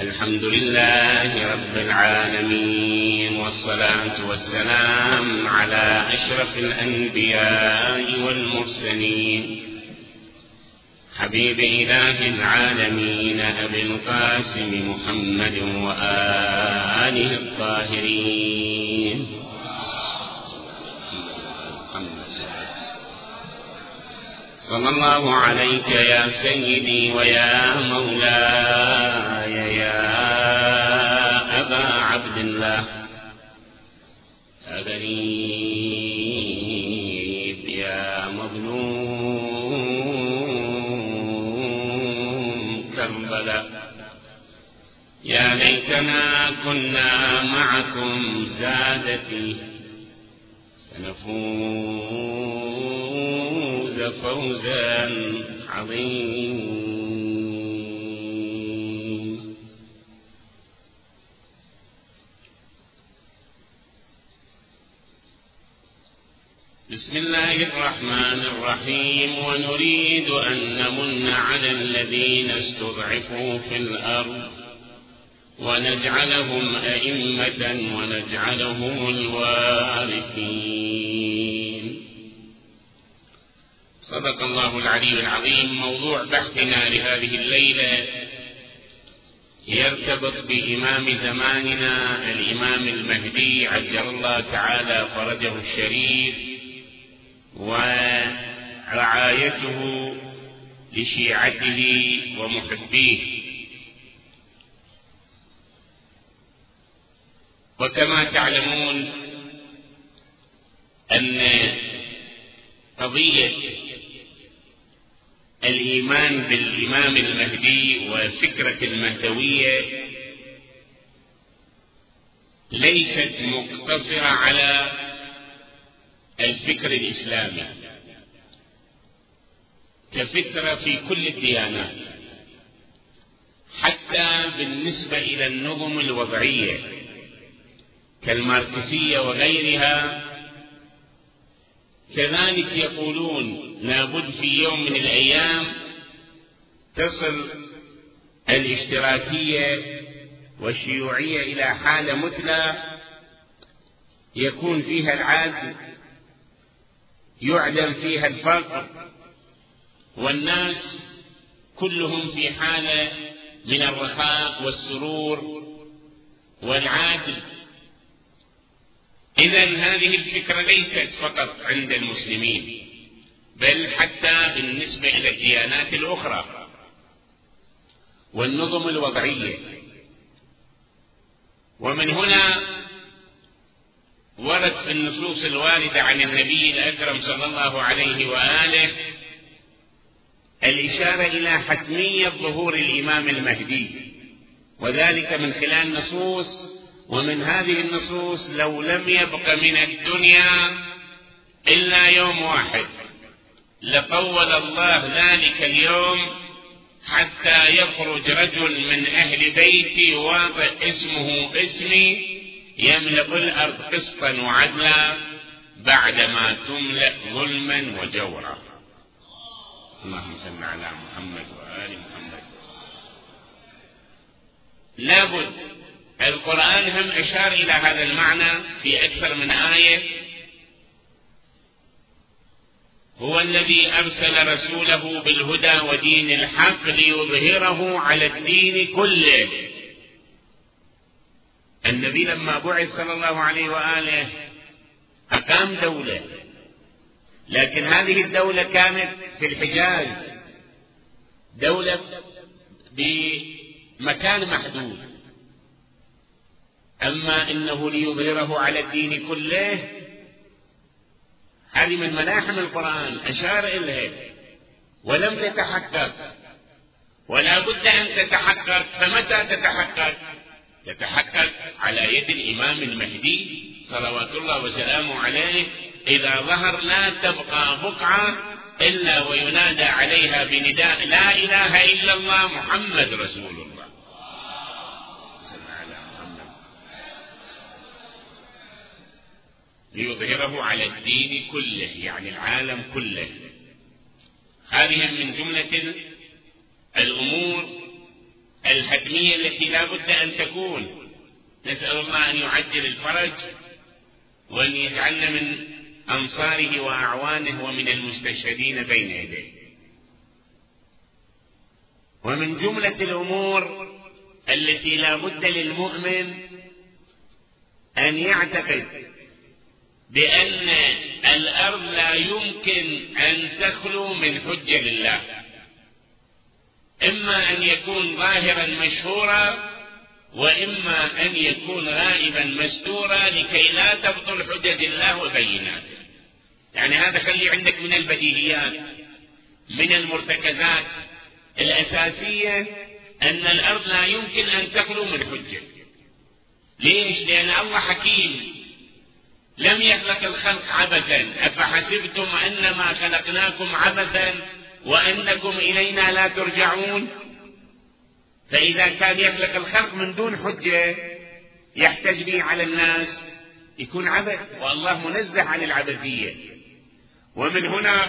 الحمد لله رب العالمين والصلاة والسلام على أشرف الأنبياء والمرسلين. حبيب إله العالمين أبي القاسم محمد وآله الطاهرين. صلى الله عليك يا سيدي ويا مولاي. ليتنا كنا معكم سادتي. فنفوز فوزا عظيما. بسم الله الرحمن الرحيم. ونريد أن نمن على الذين استضعفوا في الأرض. ونجعلهم أئمة ونجعلهم الوارثين. صدق الله العلي العظيم. موضوع بحثنا لهذه الليلة يرتبط بإمام زماننا الإمام المهدي عجل الله تعالى فرجه الشريف ورعايته لشيعته ومحبيه. وكما تعلمون أن قضية الإيمان بالإمام المهدي وفكرة المهدوية ليست مقتصرة على الفكر الإسلامي كفكرة في كل الديانات حتى بالنسبة إلى النظم الوضعية. كالماركسية وغيرها. كذلك يقولون لابد في يوم من الأيام تصل الاشتراكية والشيوعية إلى حالة مثلى يكون فيها العدل يعدم فيها الفقر والناس كلهم في حالة من الرخاء والسرور والعدل اذا هذه الفكرة ليست فقط عند المسلمين بل حتى بالنسبة إلى الديانات الأخرى. والنظم الوضعية. ومن هنا ورد في النصوص الواردة عن النبي الأكرم صلى الله عليه وآله الإشارة إلى حتمية ظهور الإمام المهدي وذلك من خلال نصوص ومن هذه النصوص لو لم يبق من الدنيا إلا يوم واحد. لطول الله ذلك اليوم حتى يخرج رجل من أهل بيتي واضع اسمه اسمي يملأ الأرض قسطا وعدلا بعدما تملأ ظلما وجورا. اللهم صل على محمد وآل محمد. لابد القرآن هم أشار إلى هذا المعنى في أكثر من آية. هو الذي أرسل رسوله بالهدى ودين الحق ليظهره على الدين كله. النبي لما بعث صلى الله عليه وآله أقام دولة. لكن هذه الدولة كانت في الحجاز. دولة بمكان محدود. أما إنه ليظهره على الدين كله هذه من ملاحم القرآن أشار إليها. ولم تتحقق. ولا بد أن تتحقق. فمتى تتحقق؟ تتحقق على يد الإمام المهدي صلوات الله وسلامه عليه إذا ظهر لا تبقى بقعة إلا وينادى عليها بنداء لا إله إلا الله محمد رسول ليظهره على الدين كله يعني العالم كله. هذه من جملة الأمور الحتمية التي لا بد أن تكون. نسأل الله أن يعجل الفرج وأن يجعلنا من أنصاره وأعوانه ومن المستشهدين بين يديه. ومن جملة الأمور التي لا بد للمؤمن أن يعتقد بأن الأرض لا يمكن أن تخلو من حجة لله. إما أن يكون ظاهرا مشهورا وإما أن يكون غائبا مستورا لكي لا تبطل حجج الله وبيناته يعني هذا خلي عندك من البديهيات من المرتكزات. الأساسية أن الأرض لا يمكن أن تخلو من حجة. ليش؟ لأن الله حكيم. لم يخلق الخلق عبثا أفحسبتم أنما خلقناكم عبثا وأنكم إلينا لا ترجعون؟ فإذا كان يخلق الخلق من دون حجة يحتج به على الناس يكون عبث والله منزه عن العبثية ومن هنا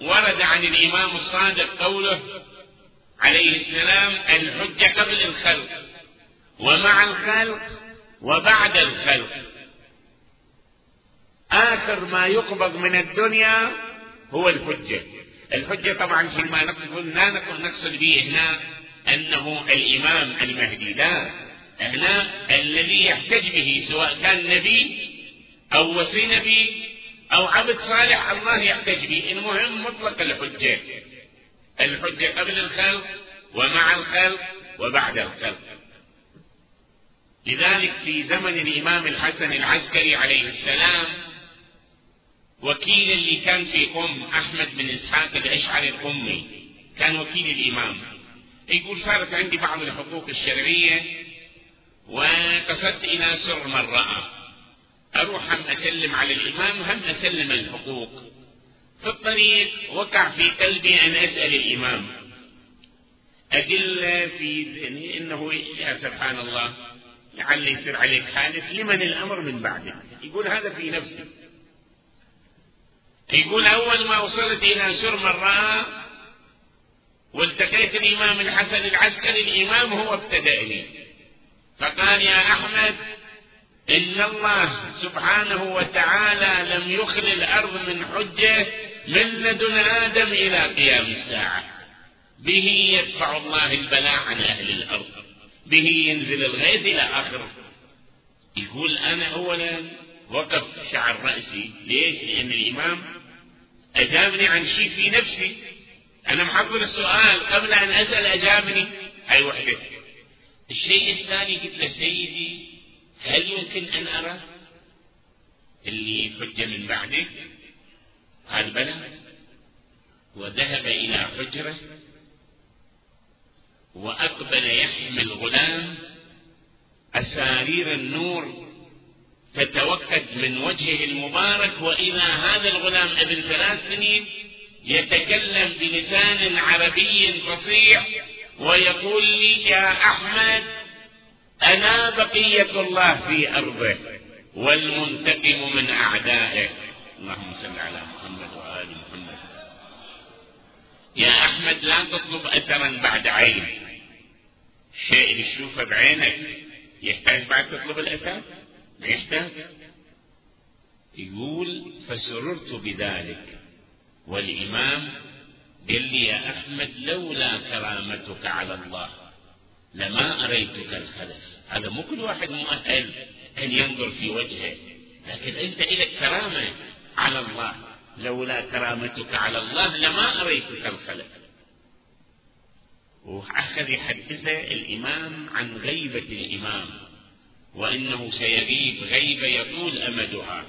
ورد عن الإمام الصادق قوله عليه السلام الحجة قبل الخلق ومع الخلق وبعد الخلق. آخر ما يقبض من الدنيا هو الحجة. الحجة طبعا حينما نقول لا نقول نقصد به هنا أنه الإمام المهدي. لا هنا الذي يحتج به سواء كان نبي أو وصي نبي أو عبد صالح الله يحتج به. المهم مطلق الحجة. الحجة قبل الخلق ومع الخلق وبعد الخلق. لذلك في زمن الإمام الحسن العسكري عليه السلام وكيل اللي كان في قم أحمد بن إسحاق الأشعري القمي كان وكيل الإمام. يقول صارت عندي بعض الحقوق الشرعية وقصدت إلى سر رأى. أروح هم أسلم على الإمام هم أسلم الحقوق. في الطريق وقع في قلبي أن أسأل الإمام. أدلة في ذهني إنه يا سبحان الله لعل يصير عليك حادث لمن الأمر من بعدك يقول هذا في نفسي. يقول أول ما وصلت إلى سر مرة والتقيت الإمام الحسن العسكري الإمام هو ابتدأني فقال يا أحمد إن الله سبحانه وتعالى لم يخل الأرض من حجة من لدن آدم إلى قيام الساعة. به يدفع الله البلاء عن أهل الأرض. به ينزل الغيث إلى آخره. يقول أنا أولا وقف شعر رأسي. ليش؟ لأن الإمام أجابني عن شيء في نفسي. أنا محضر السؤال قبل أن أسأل أجابني. هاي وحدة؟ الشيء الثاني قلت له سيدي هل يمكن أن أرى؟ اللي حجة من بعدك قال بلى. وذهب إلى حجرة. وأقبل يحمل غلام أسارير النور. تتوكد من وجهه المبارك وإذا هذا الغلام ابن ثلاث سنين يتكلم بلسان عربي فصيح ويقول لي يا أحمد أنا بقية الله في أرضه والمنتقم من أعدائه. اللهم صل على محمد وآل محمد. يا أحمد لا تطلب أثرا بعد عين. الشيء اللي تشوفه بعينك يحتاج بعد تطلب الأثر؟ يحتاج يقول فسررت بذلك. والإمام قال لي يا أحمد لولا كرامتك على الله لما أريتك الخلف. هذا مو كل واحد مؤهل أن ينظر في وجهه لكن أنت لك كرامة على الله. لولا كرامتك على الله لما أريتك الخلف. وأخذ يحدثه الإمام عن غيبة الإمام. وإنه سيغيب غيبة يطول أمدها.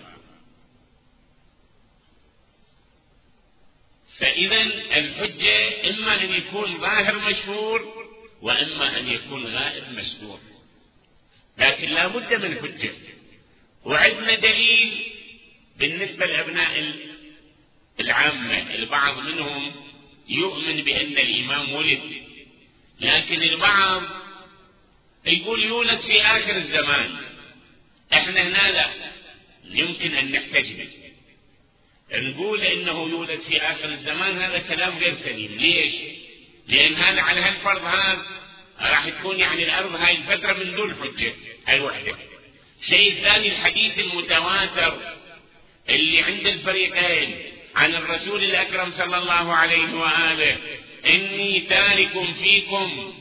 فإذا الحجة إما أن يكون ظاهر مشهور وإما أن يكون غائب مستور لكن لا بد من حجة. وعندنا دليل بالنسبة لأبناء العامة. البعض منهم يؤمن بأن الإمام ولد لكن البعض يقول يولد في آخر الزمان. إحنا هنا لا. يمكن أن نحتج به نقول إنه يولد في آخر الزمان هذا كلام غير سليم. ليش؟ لأن هذا على هالفرض هذا راح تكون يعني الأرض هاي الفترة من دون حجة. هاي وحدة. الشيء الثاني الحديث المتواتر اللي عند الفريقين عن الرسول الأكرم صلى الله عليه وآله إني تارك فيكم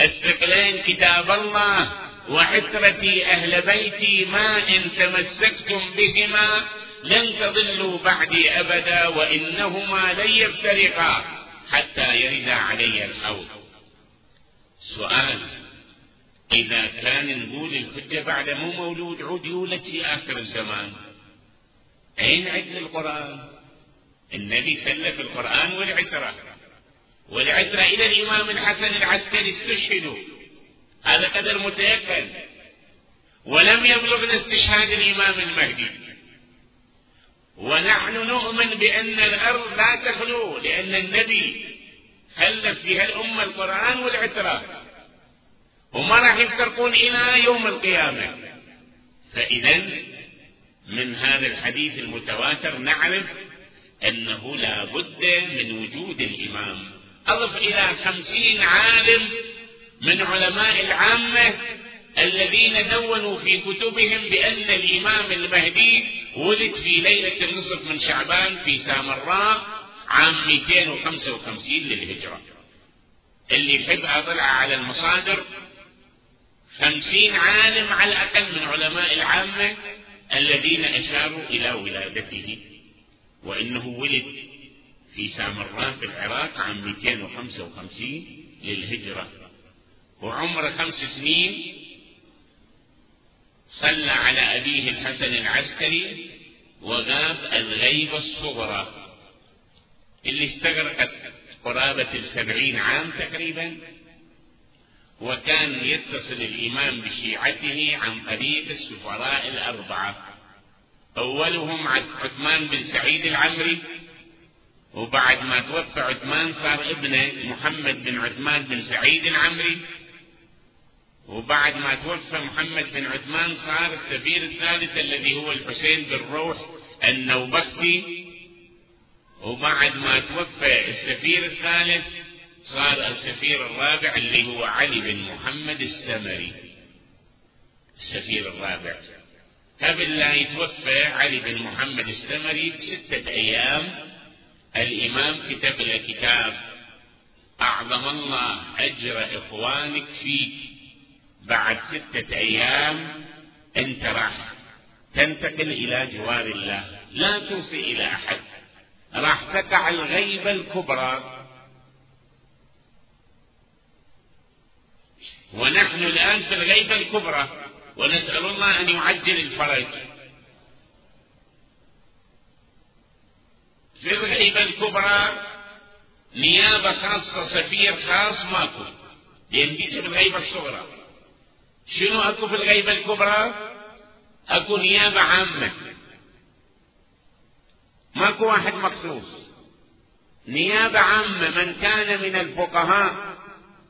الثقلين كتاب الله وعترتي أهل بيتي ما إن تمسكتم بهما لن تضلوا بعدي أبدا وإنهما لن يفترقا حتى يرد علي الحوض. سؤال إذا كان نقول الحجة بعد مو مولود عود يولد في آخر الزمان أين عدل القرآن؟ النبي سلف القرآن والعترة. والعترة إلى الإمام الحسن العسكري استشهدوا. هذا قدر متيقن. ولم يبلغنا استشهاد الإمام المهدي. ونحن نؤمن بأن الأرض لا تخلو لأن النبي خلف فيها الأمة القرآن والعترة. وما راح يفترقون إلى يوم القيامة. فإذا من هذا الحديث المتواتر نعرف أنه لا بد من وجود الإمام. أضف إلى خمسين عالم من علماء العامة الذين دونوا في كتبهم بأن الإمام المهدي ولد في ليلة النصف من شعبان في سامراء عام 255 للهجرة. اللي يحب أطلع على المصادر خمسين عالم على الأقل من علماء العامة الذين أشاروا إلى ولادته وإنه ولد في سامراء في العراق عام 255 للهجرة. وعمره خمس سنين صلى على أبيه الحسن العسكري وغاب الغيبة الصغرى اللي استغرقت قرابة السبعين عام تقريبا. وكان يتصل الإمام بشيعته عن طريق السفراء الأربعة. أولهم عثمان بن سعيد العمري وبعد ما توفى عثمان صار ابنه محمد بن عثمان بن سعيد العمري. وبعد ما توفى محمد بن عثمان صار السفير الثالث الذي هو الحسين بن روح النوبختي. وبعد ما توفى السفير الثالث صار السفير الرابع اللي هو علي بن محمد السمري. السفير الرابع. قبل لا يتوفى علي بن محمد السمري بستة أيام الإمام كتب له كتاب أعظم الله أجر إخوانك فيك بعد ستة أيام أنت راح. تنتقل إلى جوار الله. لا توصي إلى أحد. راح تقع الغيبة الكبرى. ونحن الآن في الغيبة الكبرى. ونسأل الله أن يعجل الفرج. في الغيبة الكبرى نيابة خاصة سفير خاص ماكو لأن في الغيبة الصغرى. شنو أكو في الغيبة الكبرى؟ أكو نيابة عامة. ماكو واحد مخصوص. نيابة عامة من كان من الفقهاء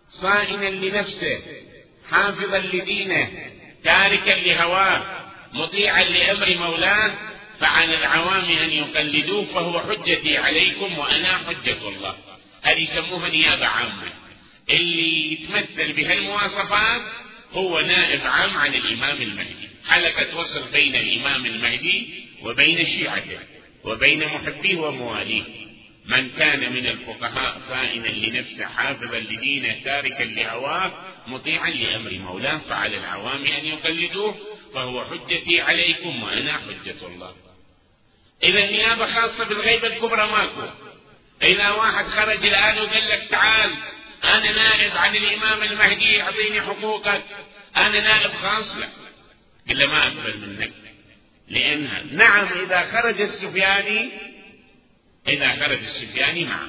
صائنا لنفسه حافظا لدينه تاركا لهواه مطيعا لأمر مولاه فعلى العوام أن يقلدوه فهو حجتي عليكم وأنا حجة الله. هذه يسموها نيابة عامة. اللي يتمثل بهالمواصفات هو نائب عام عن الإمام المهدي. حلقة وصل بين الإمام المهدي وبين شيعته وبين محبيه ومواليه. من كان من الفقهاء صائنا لنفسه حافظا لدينه تاركا لهواه مطيعا لأمر مولاه فعلى العوام أن يقلدوه فهو حجتي عليكم وأنا حجة الله. إذا النيابة خاصة بالغيبة الكبرى ماكو. إذا واحد خرج الآن وقال لك تعال أنا نائب عن الإمام المهدي أعطيني حقوقك. أنا نائب خاص لا إلا ما أقبل منك. لأنها نعم إذا خرج السفياني إذا خرج السفياني معه.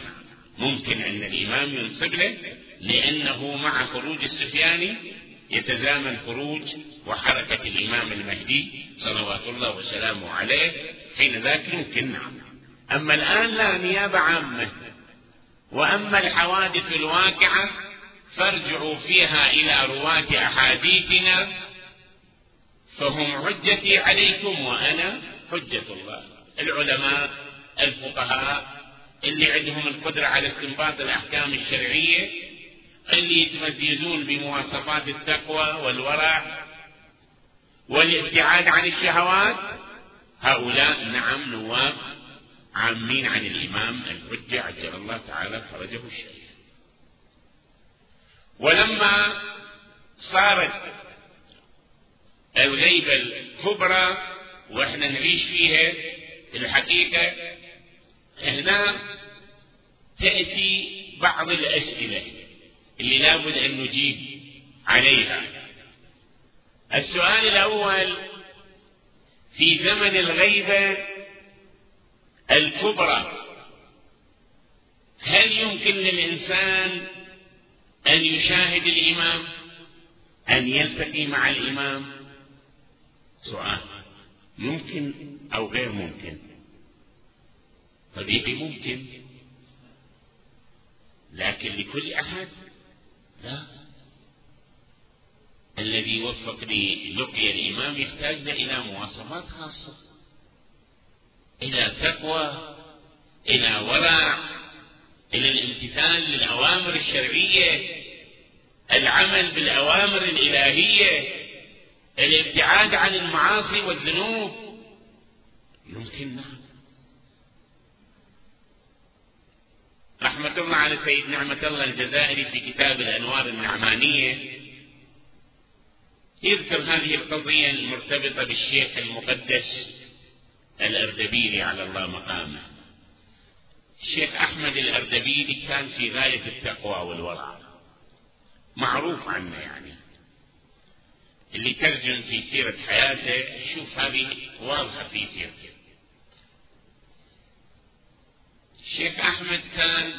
ممكن أن الإمام ينصب له لأنه مع خروج السفياني يتزامن خروج وحركة الإمام المهدي صلوات الله وسلامه عليه حين ذاك يمكن. نعم. أما الآن لا نيابة عامة. وأما الحوادث الواقعة فارجعوا فيها إلى رواة أحاديثنا. فهم حجتي عليكم وأنا حجة الله. العلماء الفقهاء اللي عندهم القدرة على استنباط الأحكام الشرعية اللي يتميزون بمواصفات التقوى والورع والابتعاد عن الشهوات. هؤلاء نعم نواب عامين عن الإمام الحجة عجل الله تعالى فرجه الشريف ولما صارت الغيبة الكبرى وإحنا نعيش فيها الحقيقة هنا تأتي بعض الأسئلة اللي لابد أن نجيب عليها. السؤال الأول في زمن الغيبة الكبرى. هل يمكن للإنسان أن يشاهد الإمام؟ أن يلتقي مع الإمام؟ سؤال. يمكن أو غير ممكن؟ طبيعي ممكن. لكن لكل أحد؟ لا. الذي يوفق للقي الإمام يحتاجنا إلى مواصفات خاصة إلى تقوى إلى ورع إلى الامتثال للأوامر الشرعية العمل بالأوامر الإلهية الابتعاد عن المعاصي والذنوب. يمكن نعم. رحمة الله على سيد نعمة الله الجزائري في كتاب الأنوار النعمانية يذكر هذه القضية المرتبطة بالشيخ المقدس الأردبيلي على الله مقامه. الشيخ أحمد الأردبيلي كان في غاية التقوى والورع. معروف عنه يعني. اللي ترجم في سيرة حياته يشوف هذه واضحة في سيرته. الشيخ أحمد كان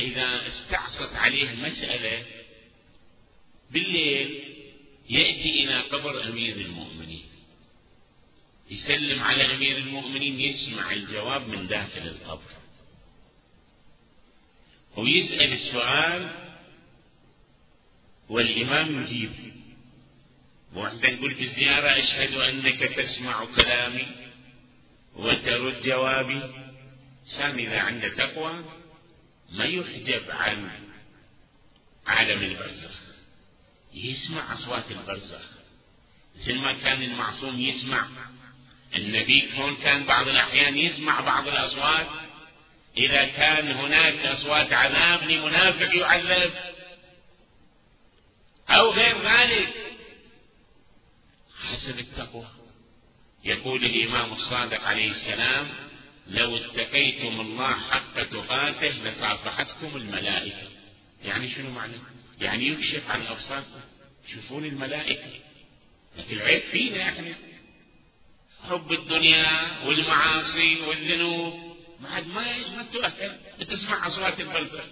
إذا استعصت عليه مسألة بالليل يأتي إلى قبر أمير المؤمنين. يسلم على أمير المؤمنين يسمع الجواب من داخل القبر. ويسأل السؤال والإمام يجيب. وإحنا نقول بالزيارة أشهد أنك تسمع كلامي وترد جوابي. إنسان إذا عنده تقوى ما يحجب عن عالم البرزخ. يسمع أصوات البرزخ. مثل ما كان المعصوم يسمع. النبي كون كان بعض الأحيان يسمع بعض الأصوات. إذا كان هناك أصوات عذاب لمنافق يعذب. أو غير ذلك. حسب التقوى. يقول الإمام الصادق عليه السلام لو اتقيتم الله حق تقاته لصافحتكم الملائكة. يعني شنو معنى؟ يعني يكشف عن أبصاركم تشوفون الملائكة. لكن العيب فينا إحنا حب الدنيا والمعاصي والذنوب. بعد ما ما تؤثر بتسمع أصوات البرزخ.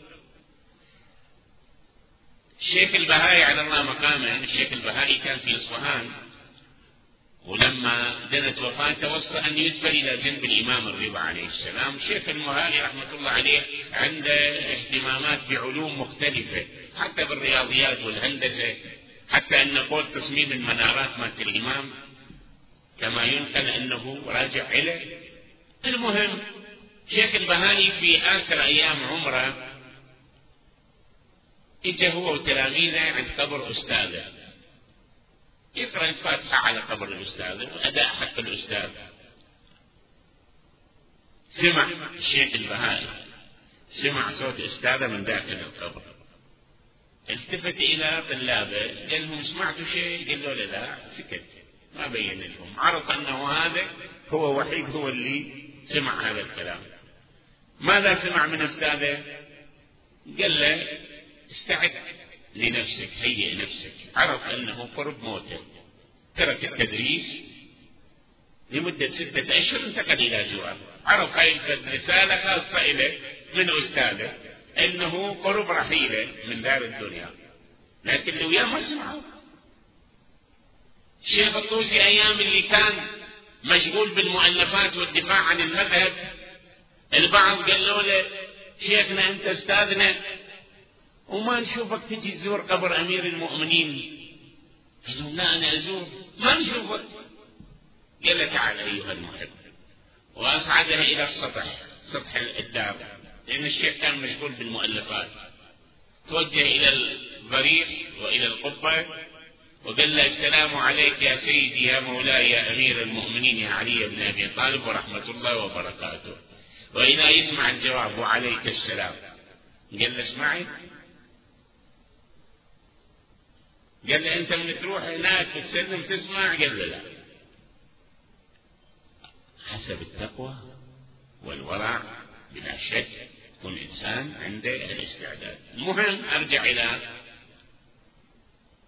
الشيخ البهائي على الله مقامه. الشيخ البهائي كان في إصفهان. ولما دنت وفاته وصى أن يدفن إلى جنب الإمام الرضا عليه السلام. الشيخ المهائي رحمة الله عليه عنده اهتمامات بعلوم مختلفة. حتى بالرياضيات والهندسة حتى أن قول تصميم المنارات مالت الإمام كما ينقل أنه راجع اليه المهم شيخ البهائي في آخر أيام عمره اجى هو وتلاميذه عند قبر أستاذه. يقرأ الفاتحة على قبر الاستاذ واداء حق الأستاذ. سمع الشيخ البهائي سمع صوت أستاذه من داخل القبر. التفت إلى طلابه قال لهم سمعتوا شيء؟ قال له لا سكت. ما بين لهم. عرف أنه هذا هو وحيد هو اللي سمع هذا الكلام. ماذا سمع من أستاذه؟ قال له استعد لنفسك هيئ نفسك. عرف أنه قرب موته. ترك التدريس لمدة ستة أشهر انتقل إلى جوار. عرف هاي رسالة خاصة إليه من أستاذه. أنه قرب رحيله من دار الدنيا. لكن اللي وياه ما سمعوا الشيخ الطوسي أيام اللي كان مشغول بالمؤلفات والدفاع عن المذهب البعض قالوا له شيخنا أنت أستاذنا وما نشوفك تجي تزور قبر أمير المؤمنين. لا أنا أزور ما نشوفك. قال له تعال أيها المحب. وأصعدها إلى السطح سطح الدار لأن الشيخ كان مشغول بالمؤلفات. توجه إلى الضريح وإلى القبة وقال له السلام عليك يا سيدي يا مولاي يا أمير المؤمنين يا علي بن أبي طالب ورحمة الله وبركاته. وإذا يسمع الجواب وعليك السلام. قال له سمعت قال له أنت من تروح هناك تسلم تسمع؟ قال له لا. حسب التقوى والورع بلا شك يكون إنسان عنده الاستعداد. المهم أرجع إلى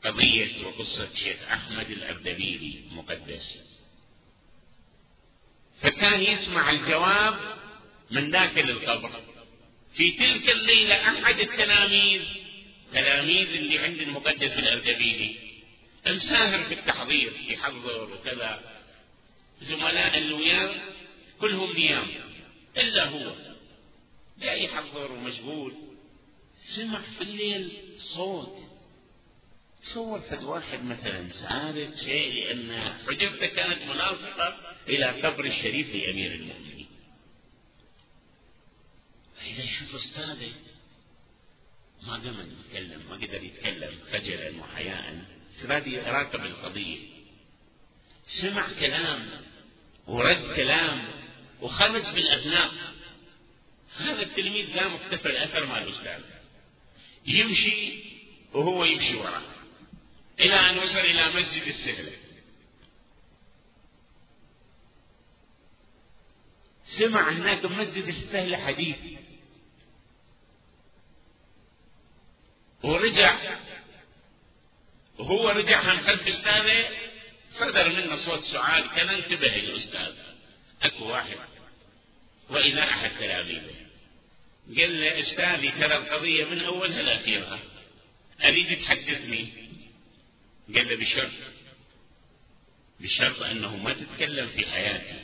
قضية وقصة شيخ أحمد الأردبيلي مقدس. فكان يسمع الجواب من داخل القبر. في تلك الليلة أحد التلاميذ تلاميذ اللي عند المقدس الأردبيلي مساهر في التحضير يحضر وكذا. زملاء اللي وياه كلهم نيام إلا هو. جاي يحضر ومشغول سمع في الليل صوت. تصور فد واحد مثلا سارق شيء لأن حجرته كانت ملاصقة إلى قبر الشريف لأمير المؤمنين. فإذا يشوف أستاذه ما قام يتكلم ما قدر يتكلم خجلا وحياء سراد يراقب القضية. سمع كلام ورد كلام وخرج بالأذناب هذا التلميذ لا مختفى الأثر مع الأستاذ. يمشي وهو يمشي وراه. إلى أن وصل إلى مسجد السهلة سمع هناك بمسجد السهلة حديث. ورجع. وهو رجع من خلف أستاذه. صدر منه صوت سعاد. كان انتبه الأستاذ أكو واحد. وإذا أحد تلاميذه. قال له أستاذي ترى القضية من أولها لأخيرها أريد تحدثني؟ قال له بشرط. بشرط أنه ما تتكلم في حياتي.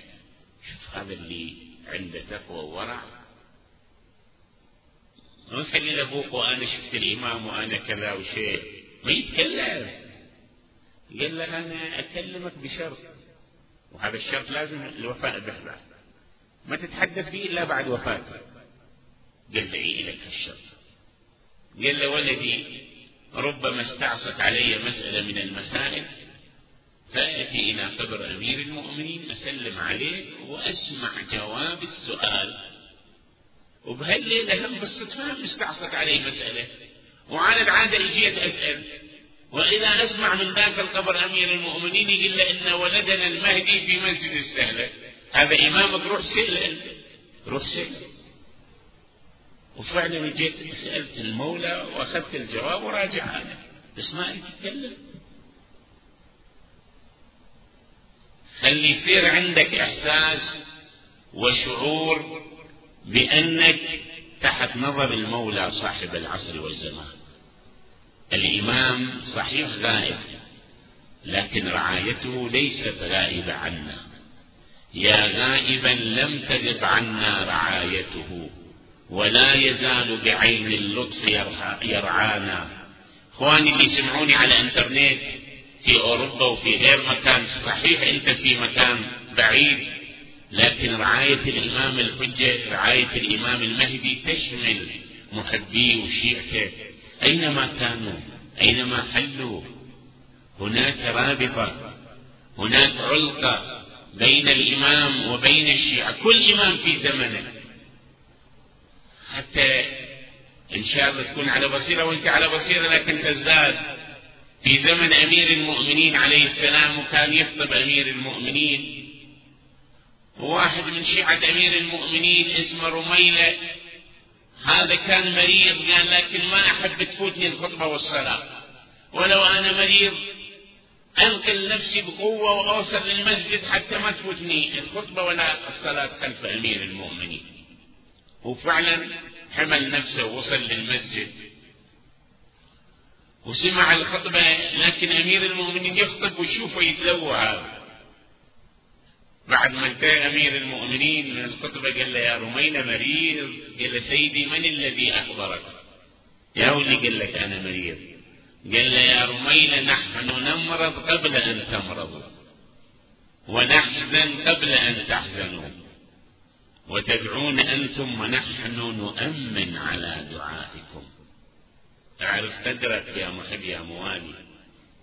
شوف هذا اللي عنده تقوى وورع. ما يخلي لأبوك وأنا شفت الإمام وأنا كذا وشيء. ما يتكلم. قال له أنا أكلمك بشرط. وهذا الشرط لازم الوفاء به ما تتحدث به إلا بعد وفاته. إيه لك هالشرط قال له ولدي ربما استعصت علي مسألة من المسائل فأتي إلى قبر أمير المؤمنين أسلم عليه وأسمع جواب السؤال. وبهالليلة هم بالصدفة مستعصت علي مسألة. وعلى العادة جيت أسأل. وإذا أسمع من ذاك القبر أمير المؤمنين يقول له إن ولدنا المهدي في مسجد السهلة. هذا إمامك روح أنت. روح سئل وفعلا جيت سألت المولى وأخذت الجواب وراجع أنا بس ما أنت تتكلم خلي يصير عندك إحساس وشعور بأنك تحت نظر المولى صاحب العصر والزمان. الإمام صحيح غائب لكن رعايته ليست غائبة عنا. يا غائبا لم تغب عنا رعايته. ولا يزال بعين اللطف يرعانا. إخواني اللي يسمعوني على إنترنت في أوروبا وفي غير مكان صحيح أنت في مكان بعيد لكن رعاية الإمام الحجة رعاية الإمام المهدي تشمل محبيه وشيعته. أينما كانوا أينما حلوا هناك رابطة هناك علقة بين الإمام وبين الشيعة. كل إمام في زمنه حتى إن شاء الله تكون على بصيرة وأنت على بصيرة لكن تزداد. في زمن أمير المؤمنين عليه السلام وكان يخطب أمير المؤمنين. وواحد من شيعة أمير المؤمنين اسمه رميلة. هذا كان مريض قال لكن ما أحب تفوتني الخطبة والصلاة. ولو أنا مريض أنقل نفسي بقوة وأوصل للمسجد حتى ما تفوتني الخطبة ولا الصلاة خلف أمير المؤمنين. وفعلا حمل نفسه ووصل للمسجد. وسمع الخطبة لكن أمير المؤمنين يخطب ويشوفه يتلوى. هذا بعد ما انتهى أمير المؤمنين من الخطبة قال له يا رميلة مريض. قال له سيدي من الذي أخبرك؟ يا ولي. قال لك أنا مريض. قال له يا رميلة نحن نمرض قبل أن تمرضوا ونحزن قبل أن تحزنوا. وتدعون أنتم ونحن نؤمن على دعائكم. أعرف قدرك يا محب يا موالي.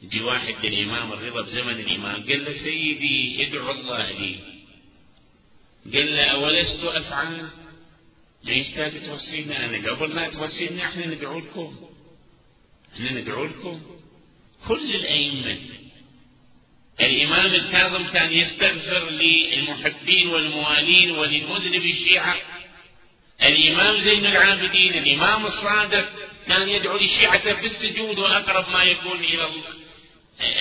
يجي واحد للإمام الرضا بزمن الإمام قال له سيدي ادعو الله لي. قال له أولست أفعل؟ ما يحتاج توصينا أنا؟ قبل لا توصينا إحنا ندعو لكم. إحنا ندعو لكم. كل الأئمة الإمام الكاظم كان يستغفر للمحبين والموالين وللمذنب الشيعة. الإمام زين العابدين الإمام الصادق كان يدعو للشيعة بالسجود وأقرب ما يكون إلى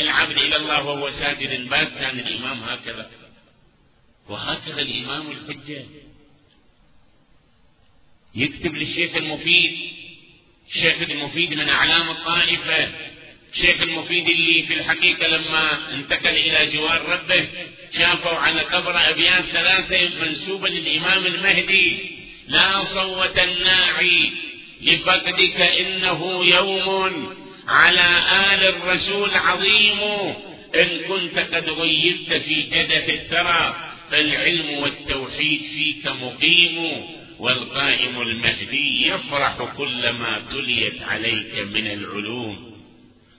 العبد إلى الله وهو ساجد بات كان الإمام هكذا. وهكذا الإمام الحجة يكتب للشيخ المفيد الشيخ المفيد من أعلام الطائفة. الشيخ المفيد اللي في الحقيقة لما انتقل إلى جوار ربه شافوا على قبر أبيات ثلاثة منسوبة للإمام المهدي. لا صوت الناعي لفقدك إنه يوم على آل الرسول عظيم. إن كنت قد غيبت في جدث الثرى فالعلم والتوحيد فيك مقيم. والقائم المهدي يفرح كلما تليت عليك من العلوم.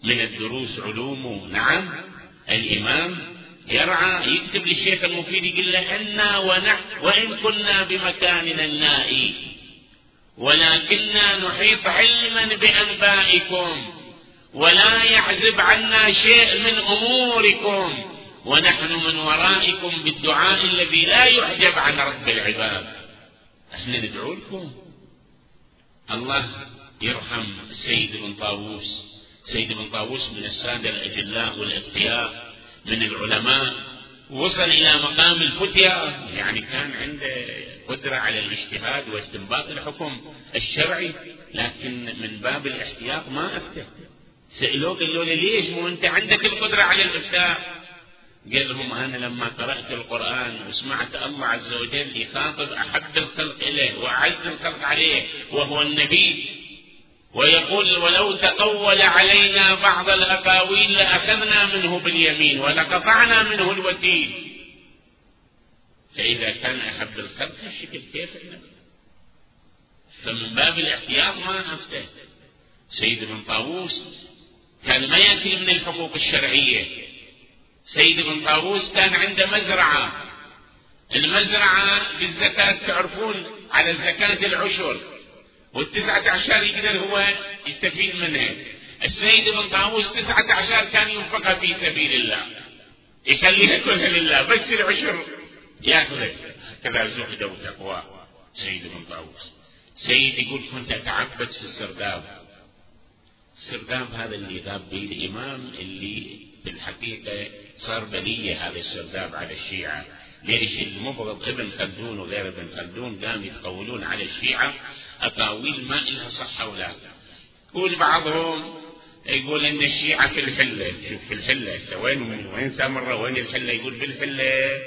من الدروس علوم. نعم الإمام يرعى يكتب للشيخ المفيد يقول له أنا ونحن وإن كنا بمكاننا النائي. ولكننا نحيط علما بأنبائكم ولا يحزب عنا شيء من أموركم. ونحن من ورائكم بالدعاء الذي لا يحجب عن رب العباد. إحنا ندعو لكم الله يرحم السيد بن طاووس. سيد بن طاووس من السادة الأجلاء والأتقياء من العلماء وصل إلى مقام الفتية يعني كان عنده قدرة على الاجتهاد واستنباط الحكم الشرعي لكن من باب الاحتياط ما أفتى سألوه قالوا له ليش مو أنت عندك القدرة على الإفتاء؟ قال لهم أنا لما قرأت القرآن وسمعت الله عز وجل يخاطب أحب الخلق إليه وأعز الخلق عليه وهو النبي ويقول ولو تقول علينا بعض الأقاويل لأخذنا منه باليمين ولقطعنا منه الوتين. فإذا كان أحب الخلق الشكل كيف فمن باب الاحتياط ما نفته. سيد بن طاووس كان ما يأكل من الحقوق الشرعية. سيد بن طاووس كان عنده مزرعة. المزرعة بالزكاة تعرفون على الزكاة العشر. والتسعة عشر يقدر هو يستفيد منها السيد بن طاووس تسعة عشر كان ينفقها في سبيل الله. يخليها كلها لله. بس العشر ياخذها هكذا زهد وتقوى سيد بن طاووس. سيد يقول كنت أتعبد في السرداب. السرداب هذا اللي غاب به الإمام اللي في الحقيقة صار بلية هذا السرداب على الشيعة. ليش المبغض ابن خلدون وغير ابن خلدون قام يتقولون على الشيعة أقاويل ما إلها صحة ولا يقول بعضهم يقول إن الشيعة في الحلة. شوف في الحلة. وين وين سامرة وين الحلة؟ يقول بالحلة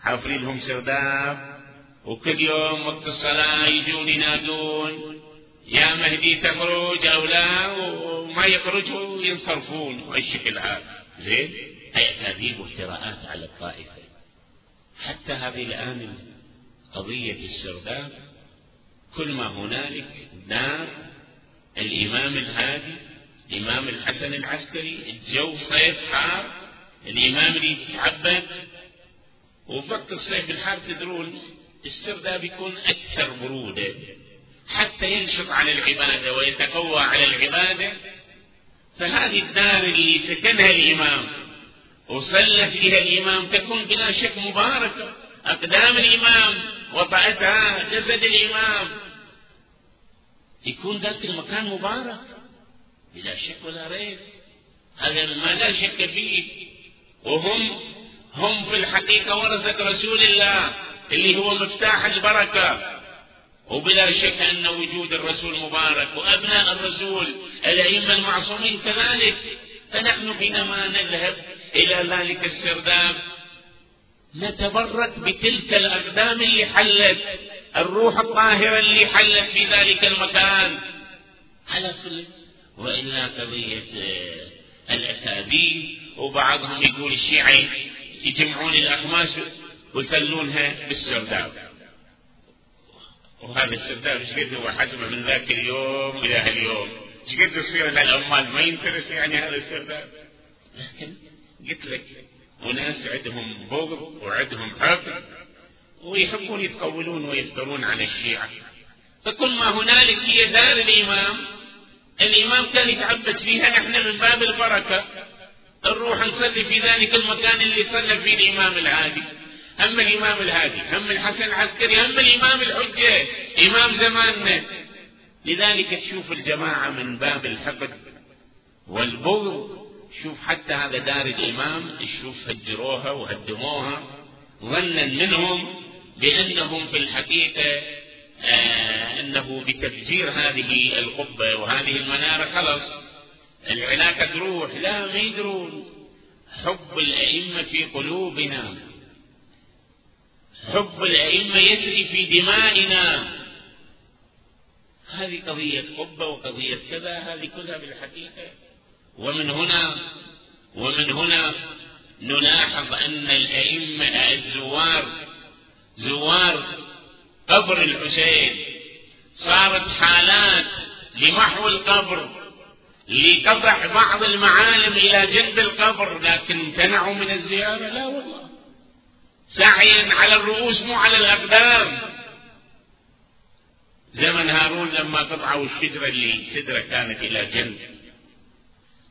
حافرين لهم سرداب. وكل يوم وقت الصلاة يجون ينادون. يا مهدي تخرج أو لا؟ وما يخرجوا ينصرفون. والشكل هذا زين؟ هي أكاذيب وافتراءات على الطائفة. حتى هذه الآن قضية السرداب كل ما هنالك نار الإمام الهادي الإمام الحسن العسكري الجو صيف حار الإمام اللي يتعبد وفي وقت الصيف الحار تدرون السرداب يكون أكثر برودة حتى ينشط على العبادة ويتقوى على العبادة. فهذه الدار اللي سكنها الإمام وصلى فيها الإمام تكون بلا شك مباركة أقدام الإمام وطأتها جسد الإمام. يكون ذلك المكان مبارك. بلا شك ولا ريب. هذا ما لا شك فيه. وهم هم في الحقيقة ورثة رسول الله اللي هو مفتاح البركة. وبلا شك أن وجود الرسول مبارك وأبناء الرسول الأئمة المعصومين كذلك. فنحن حينما نذهب إلى ذلك السرداب. نتبرك بتلك الأقدام اللي حلت الروح الطاهرة اللي حلت في ذلك المكان. على كل. وإلا قضية الأكاذيب وبعضهم يقول الشيعة يجمعون الأخماس ويخلونها بالسرداب. وهذا السرداب إيش قد هو؟ حجمه من ذاك اليوم إلى اليوم إيش قد تصير للعمال ما ينترس يعني هذا الاسترداد لكن قلت لك وناس عندهم بغض وعندهم حقد ويحبون يتقولون ويفترون على الشيعة. فكل ما هنالك هي دار الإمام الإمام كان يتعبد فيها نحن من باب البركة. نروح نصلي في ذلك المكان اللي صلى فيه الإمام الهادي. هم الإمام الهادي هم الحسن العسكري هم الإمام الحجة إمام زماننا. لذلك تشوف الجماعة من باب الحقد والبغض شوف حتى هذا دار الإمام تشوف هجروها وهدموها ظنا منهم بأنهم في الحقيقة آه أنه بتفجير هذه القبة وهذه المنارة خلص العلاقة تروح لا ما يدرون. حب الأئمة في قلوبنا. حب الأئمة يسري في دمائنا. هذه قضية قبة وقضية كذا هذه كلها بالحقيقة ومن هنا ومن هنا نلاحظ أن الأئمة الزوار زوار قبر الحسين صارت حالات لمحو القبر لقطع بعض المعالم إلى جنب القبر لكن امتنعوا من الزيارة؟ لا والله. سعيا على الرؤوس مو على الأقدام. زمن هارون لما قطعوا الشجرة اللي شجرة كانت إلى جنب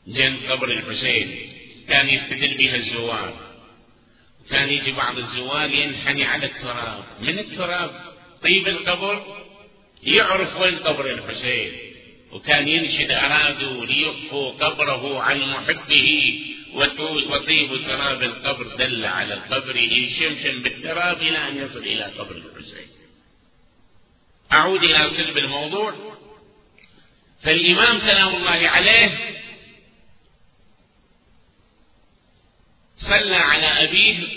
جنب قبر الحسين. كان يستدل بها الزوار. كان يجي بعض الزوار ينحني على التراب. من التراب؟ طيب القبر؟ يعرف وين قبر الحسين. وكان ينشد أرادوا ليخفوا قبره عن محبه. وطيب تراب القبر دل على القبر. يشمشم بالتراب إلى أن يصل إلى قبر الحسين. أعود إلى صلب الموضوع. فالإمام سلام الله عليه صلى على أبيه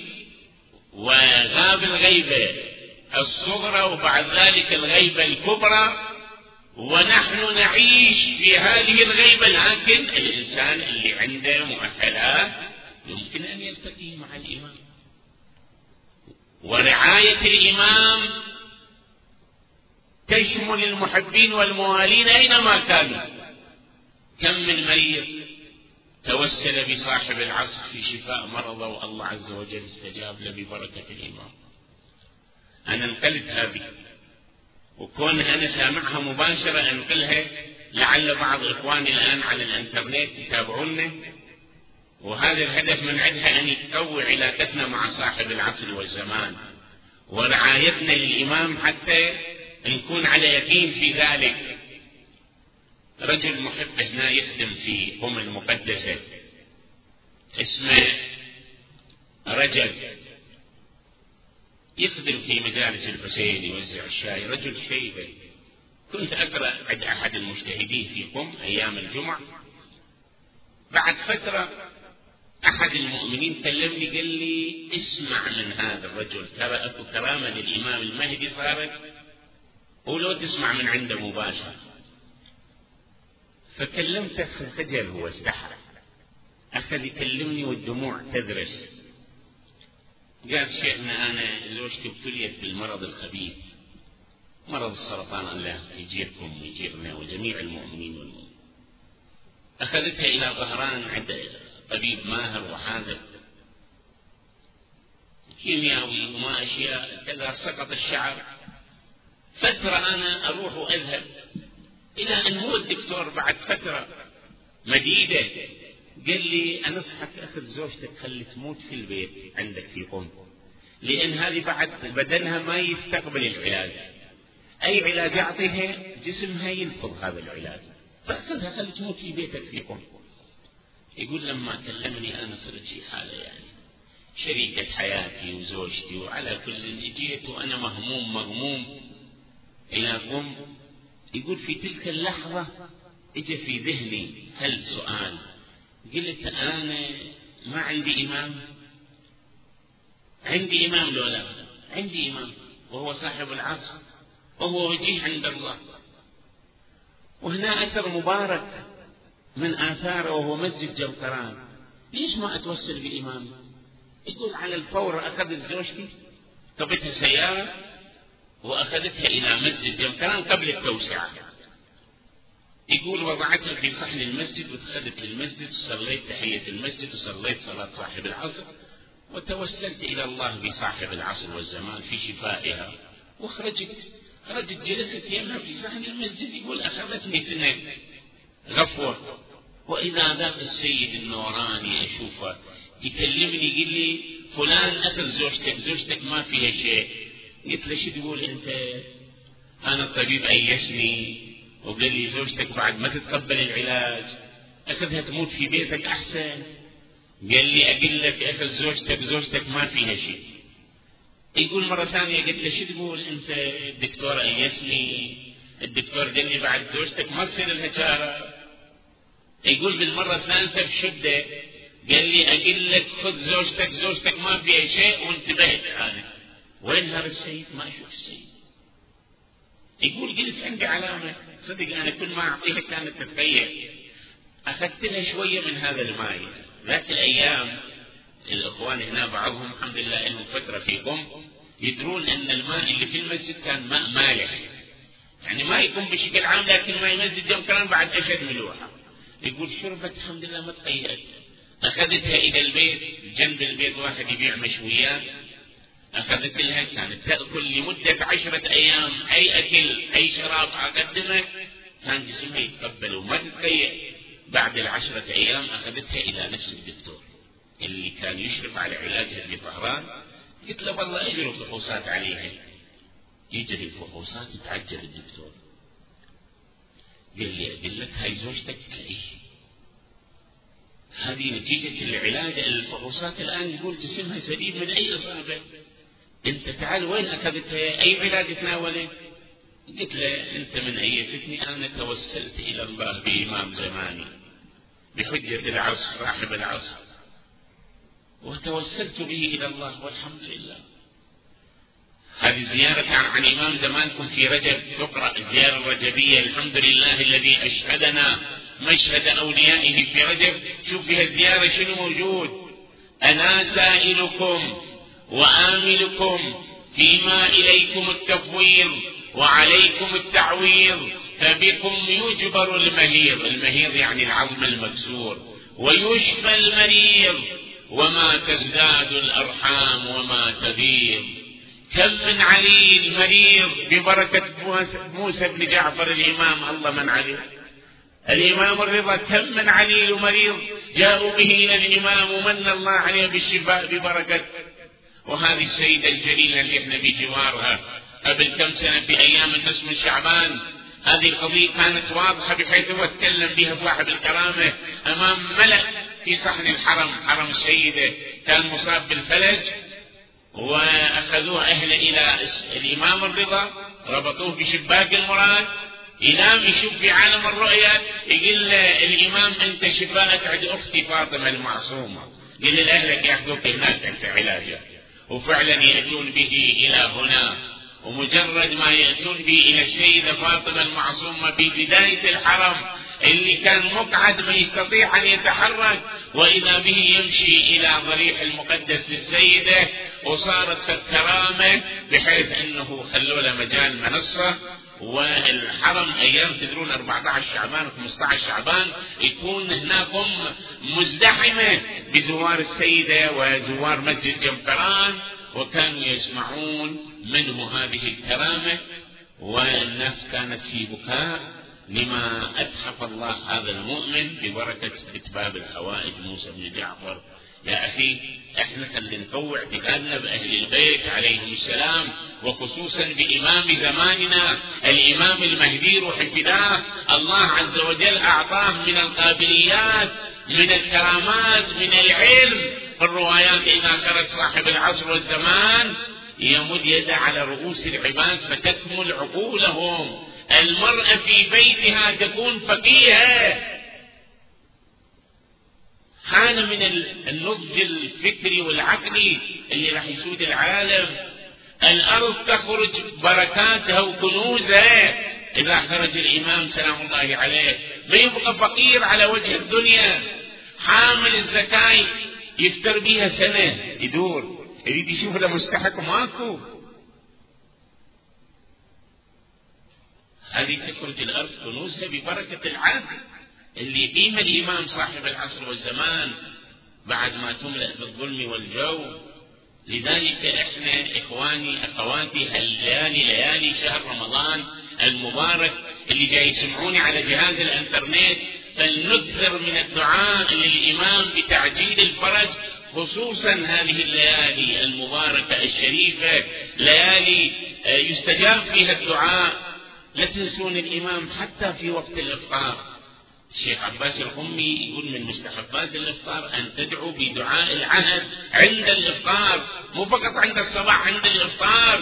وغاب الغيبة الصغرى وبعد ذلك الغيبة الكبرى ونحن نعيش في هذه الغيبة لكن الإنسان اللي عنده مؤهلات يمكن أن يلتقي مع الإمام ورعاية الإمام تشمل المحبين والموالين أينما كانوا. كم من مريض توسل بصاحب العصر في شفاء مرضه والله عز وجل استجاب له ببركة الإمام أنا نقلت هذه وكون أنا سامعها مباشرة أنقلها لعل بعض إخواني الآن على الإنترنت يتابعونا وهذا الهدف من عندها أن يقوي علاقتنا مع صاحب العصر والزمان. ورعايتنا للإمام حتى نكون على يقين في ذلك. رجل محب هنا يخدم في أم المقدسة. اسمه رجل يخدم في مجالس الحسين يوزع الشاي. رجل شيبة. كنت أقرأ عند أحد المجتهدين في قم أيام الجمعة. بعد فترة أحد المؤمنين كلمني قال لي اسمع من هذا الرجل. ترى أكو كرامة للإمام المهدي صارت؟ ولو تسمع من عنده مباشرة. فكلمته خجل هو استحى أخذ يكلمني والدموع تذرس قال شيخنا أنا زوجتي ابتليت بالمرض الخبيث مرض السرطان الله يجيركم ويجيرنا وجميع المؤمنين. والمؤمنين أخذتها إلى ظهران عند طبيب ماهر وحاذق. كيميائي وما أشياء كذا سقط الشعر. فترة أنا أروح وأذهب. إلى أن هو الدكتور بعد فترة مديدة قال لي أنصحك أخذ زوجتك خلي تموت في البيت عندك في قم لأن هذه بعد بدنها ما يستقبل العلاج. أي علاج أعطيها؟ جسمها يلفظ هذا العلاج. فأخذها خلي تموت في بيتك في قم يقول لما كلمني أنا صرت في حالة يعني شريكة حياتي وزوجتي وعلى كل جيت وأنا مهموم مغموم إلى قم يقول في تلك اللحظة اجى في ذهني هل سؤال؟ قلت أنا ما عندي إمام. عندي إمام لو لا؟ عندي إمام وهو صاحب العصر وهو وجيه عند الله. وهنا أثر مبارك من آثاره وهو مسجد جوكران. ليش ما أتوسل بإمامي يقول على الفور أخذت زوجتي قبلتها سيارة؟ وأخذتها إلى مسجد جوكران قبل التوسعة. يقول وضعتها في صحن المسجد ودخلت للمسجد وصليت تحية المسجد وصليت صلاة صاحب العصر وتوسلت إلى الله بصاحب العصر والزمان في شفائها. وخرجت. خرجت جلست يمها في صحن المسجد يقول أخذتني سنة غفوة. وإذا ذاك السيد النوراني أشوفه يكلمني يقول لي فلان أكل زوجتك زوجتك ما فيها شيء. قلت له شو تقول أنت أنا الطبيب أيسني وقال لي زوجتك بعد ما تتقبل العلاج أخذها تموت في بيتك أحسن؟ قال لي أقول لك أخذ زوجتك زوجتك ما فيها شيء يقول مرة ثانية قلت له شو تقول أنت؟ الدكتور أيسني الدكتور قال لي بعد زوجتك ما تصير لها شارة يقول بالمرة الثالثة بشدة قال لي أقول لك خذ زوجتك زوجتك ما فيها شيء وانتبهت أنا وين هذا السيد ما أشوف السيد يقول قلت عندي علامة صدق أنا كل ما أعطيها كانت تتغير. أخذت لها شوية من هذا الماء. ذاك الأيام الإخوان هنا بعضهم الحمد لله لهم فترة في قم يدرون أن الماء اللي في المسجد كان ماء مالح. يعني ما يكون بشكل عام لكن ماء المسجد يوم كان بعد أشد ملوحة يقول شربت الحمد لله ما تغيرت. أخذتها إلى البيت جنب البيت واحد يبيع مشويات. أخذت لها كانت تأكل لمدة عشرة أيام. أي أكل أي شراب أقدمه. كان جسمها يتقبل وما تتغير بعد العشرة أيام أخذتها إلى نفس الدكتور اللي كان يشرف على علاجها في طهران. قلت له والله أجروا فحوصات عليها. يجري الفحوصات يتعجل الدكتور. قال لي أقول لك هاي زوجتك؟ إيه. هذه نتيجة العلاج. الفحوصات الآن يقول جسمها سليم من أي إصابة. أنت تعال وين أخذتها أي علاج تناولت قلت له أنت من أيستني أنا توسلت إلى الله بإمام زماني بحجة العصر صاحب العصر. وتوسلت به إلى الله والحمد لله. هذه زيارة عن إمام زمانكم في رجب. تقرأ الزيارة الرجبية الحمد لله الذي أشهدنا مشهد أوليائه في رجب. شوف فيها الزيارة شنو موجود. أنا سائلكم وآملكم فيما إليكم التفويض وعليكم التعويض فبكم يجبر المهيض. المهيض يعني العظم المكسور. ويشفى المريض. وما تزداد الأرحام وما تبيض. كم من عليل مريض ببركة موسى بن جعفر الإمام. الله من عليه الإمام الرضا. كم من عليل ومريض جاءوا به إلى الإمام ومن الله عليه بالشفاء ببركة وهذه السيدة الجليلة اللي إحنا بجوارها قبل كم سنة في أيام النصف من شعبان هذه القضية كانت واضحة بحيث هو تكلم بها صاحب الكرامة أمام ملأ في صحن الحرم حرم السيدة. كان مصاب بالفلج وأخذوه أهله إلى الإمام الرضا ربطوه بشباك المراد. ينام يشوف في عالم الرؤيا يقول الإمام أنت شفاءك عند أختي فاطمة المعصومة. قال لأهلك يأخذوك هناك أنت علاجك. وفعلا يأتون به إلى هنا. ومجرد ما يأتون به إلى السيدة فاطمة المعصومة ببداية الحرم اللي كان مقعد ما يستطيع أن يتحرك وإذا به يمشي إلى ضريح المقدس للسيدة وصارت في الكرامة بحيث أنه خلوا له مجال منصة. والحرم أيام تدرون 14 شعبان و15 شعبان يكون هناكم مزدحمه بزوار السيدة وزوار مسجد جمفران وكانوا يسمعون منه هذه الكرامه والناس كانت في بكاء لما أتحف الله هذا المؤمن ببركة كتباب الحوائج موسى بن جعفر يا أخي إحنا خلينا نقوي اعتقادنا بأهل البيت عليهم السلام وخصوصا بإمام زماننا الإمام المهدي روح الفداء. الله عز وجل أعطاه من القابليات من الكرامات من العلم. الروايات إذا خرج صاحب العصر والزمان يمد يده على رؤوس العباد فتكمل عقولهم. المرأة في بيتها تكون فقيهة. حالة من النضج الفكري والعقلي اللي راح يسود العالم. الأرض تخرج بركاتها وكنوزها إذا خرج الإمام سلام الله عليه ما يبقى فقير على وجه الدنيا. حامل الزكاة يفتر بيها سنة يدور. يريد يشوف له مستحق ماكو. هذه تخرج الأرض كنوزها ببركة العدل اللي يقيم الإمام صاحب العصر والزمان بعد ما تملأ بالظلم والجو. لذلك إحنا إخواني أخواتي هالليالي ليالي شهر رمضان المبارك اللي جاي يسمعوني على جهاز الإنترنت فلنكثر من الدعاء للإمام بتعجيل الفرج خصوصا هذه الليالي المباركة الشريفة ليالي يستجاب فيها الدعاء. لا تنسون الإمام حتى في وقت الإفطار. الشيخ عباس القمي يقول من مستحبات الإفطار أن تدعو بدعاء العهد عند الإفطار مو فقط عند الصباح عند الإفطار.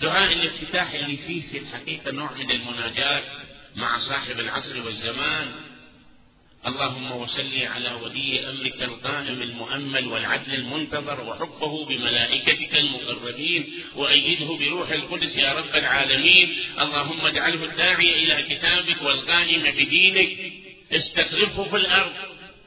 دعاء الافتتاح اللي فيه في الحقيقة نوع من المناجاة مع صاحب العصر والزمان. اللهم وصل على ولي أمرك القائم المؤمل والعدل المنتظر وحفه بملائكتك المقربين وأيده بروح القدس يا رب العالمين. اللهم اجعله الداعي إلى كتابك والقائم بدينك. استخلفه في الأرض.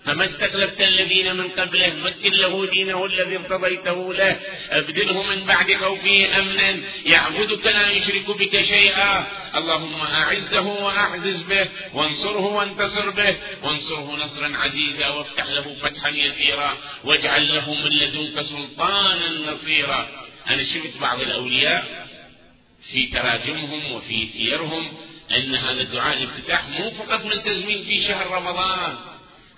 فما استخلفت الذين من قبله مكن له دينه الذي ارتضيته له. أبدله من بعد خوفه أمنا. يعبدك لا يشرك بك شيئا. اللهم أعزه وأعزز به. وانصره وانتصر به. وانصره نصرا عزيزا وافتح له فتحا يسيرا. واجعل له من لدنك سلطانا نصيرا. أنا شفت بعض الأولياء في تراجمهم وفي سيرهم ان هذا الدعاء الافتتاح مو فقط ملتزمين في شهر رمضان.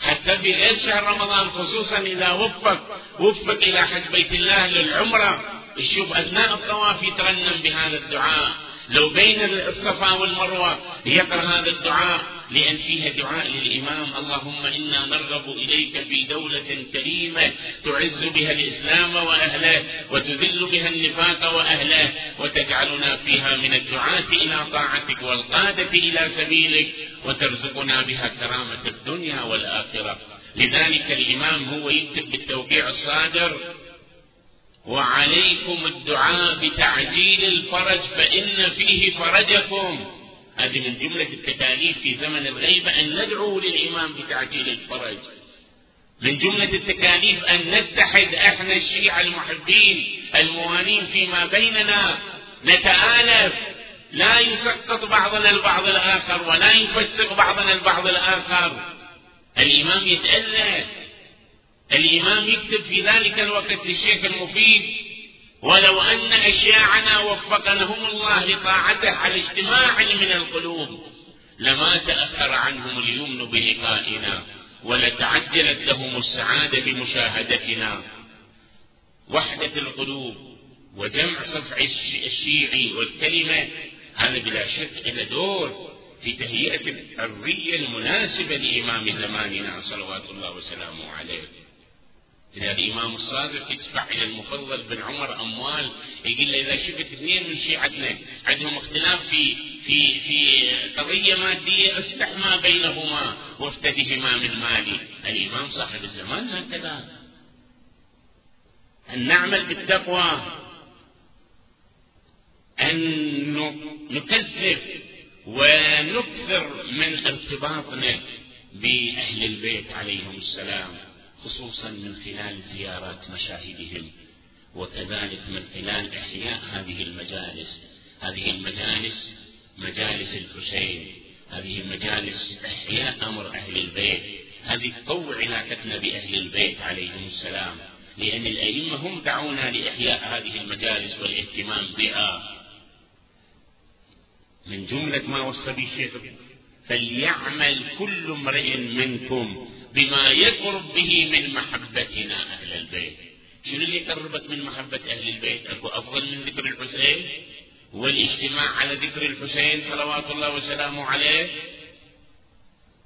حتى في غير شهر رمضان خصوصا إذا وفق وفق إلى حج بيت الله للعمرة يشوف أثناء الطواف يترنم بهذا الدعاء. لو بين الصفا والمروة يقرأ هذا الدعاء. لأن فيها دعاء للإمام اللهم إنا نرغب إليك في دولة كريمة تعز بها الإسلام وأهله وتذل بها النفاق وأهله وتجعلنا فيها من الدعاة إلى طاعتك والقادة إلى سبيلك وترزقنا بها كرامة الدنيا والآخرة. لذلك الإمام هو يكتب بالتوقيع الصادر وعليكم الدعاء بتعجيل الفرج فإن فيه فرجكم. هذه من جملة التكاليف في زمن الغيبة أن ندعو للإمام بتعجيل الفرج. من جملة التكاليف أن نتحد إحنا الشيعة المحبين الموانين فيما بيننا. نتآلف. لا يسقط بعضنا البعض الآخر ولا يفسق بعضنا البعض الآخر. الإمام يتألف. الإمام يكتب في ذلك الوقت للشيخ المفيد ولو أن أشياعنا وفقنهم الله لطاعته على اجتماع من القلوب لما تأخر عنهم اليمن بلقائنا ولتعجلت لهم السعادة بمشاهدتنا. وحدة القلوب وجمع صفع الشيعي والكلمة هذا بلا شك له دور في تهيئة الحرية المناسبة لإمام زماننا صلوات الله وسلامه عليه. إذا الإمام الصادق يدفع إلى المفضل بن عمر أموال يقول له إذا شفت اثنين من شيعتنا عندهم اختلاف في في في قضية مادية اصلح ما بينهما وافتدهما من مالي. الإمام صاحب الزمان هكذا. أن نعمل بالتقوى أن نكثف ونكثر من ارتباطنا بأهل البيت عليهم السلام. خصوصا من خلال زيارات مشاهدهم وكذلك من خلال إحياء هذه المجالس. هذه المجالس مجالس الحسين هذه المجالس إحياء أمر أهل البيت. هذه تقوي علاقتنا بأهل البيت عليهم السلام. لأن الأئمة هم دعونا لإحياء هذه المجالس والاهتمام بها. من جملة ما وصى به الشيخ فليعمل كل امرئ منكم. بما يقرب به من محبتنا أهل البيت. شنو اللي يقربك من محبة أهل البيت؟ أكو أفضل من ذكر الحسين؟ والاجتماع على ذكر الحسين صلوات الله وسلامه عليه.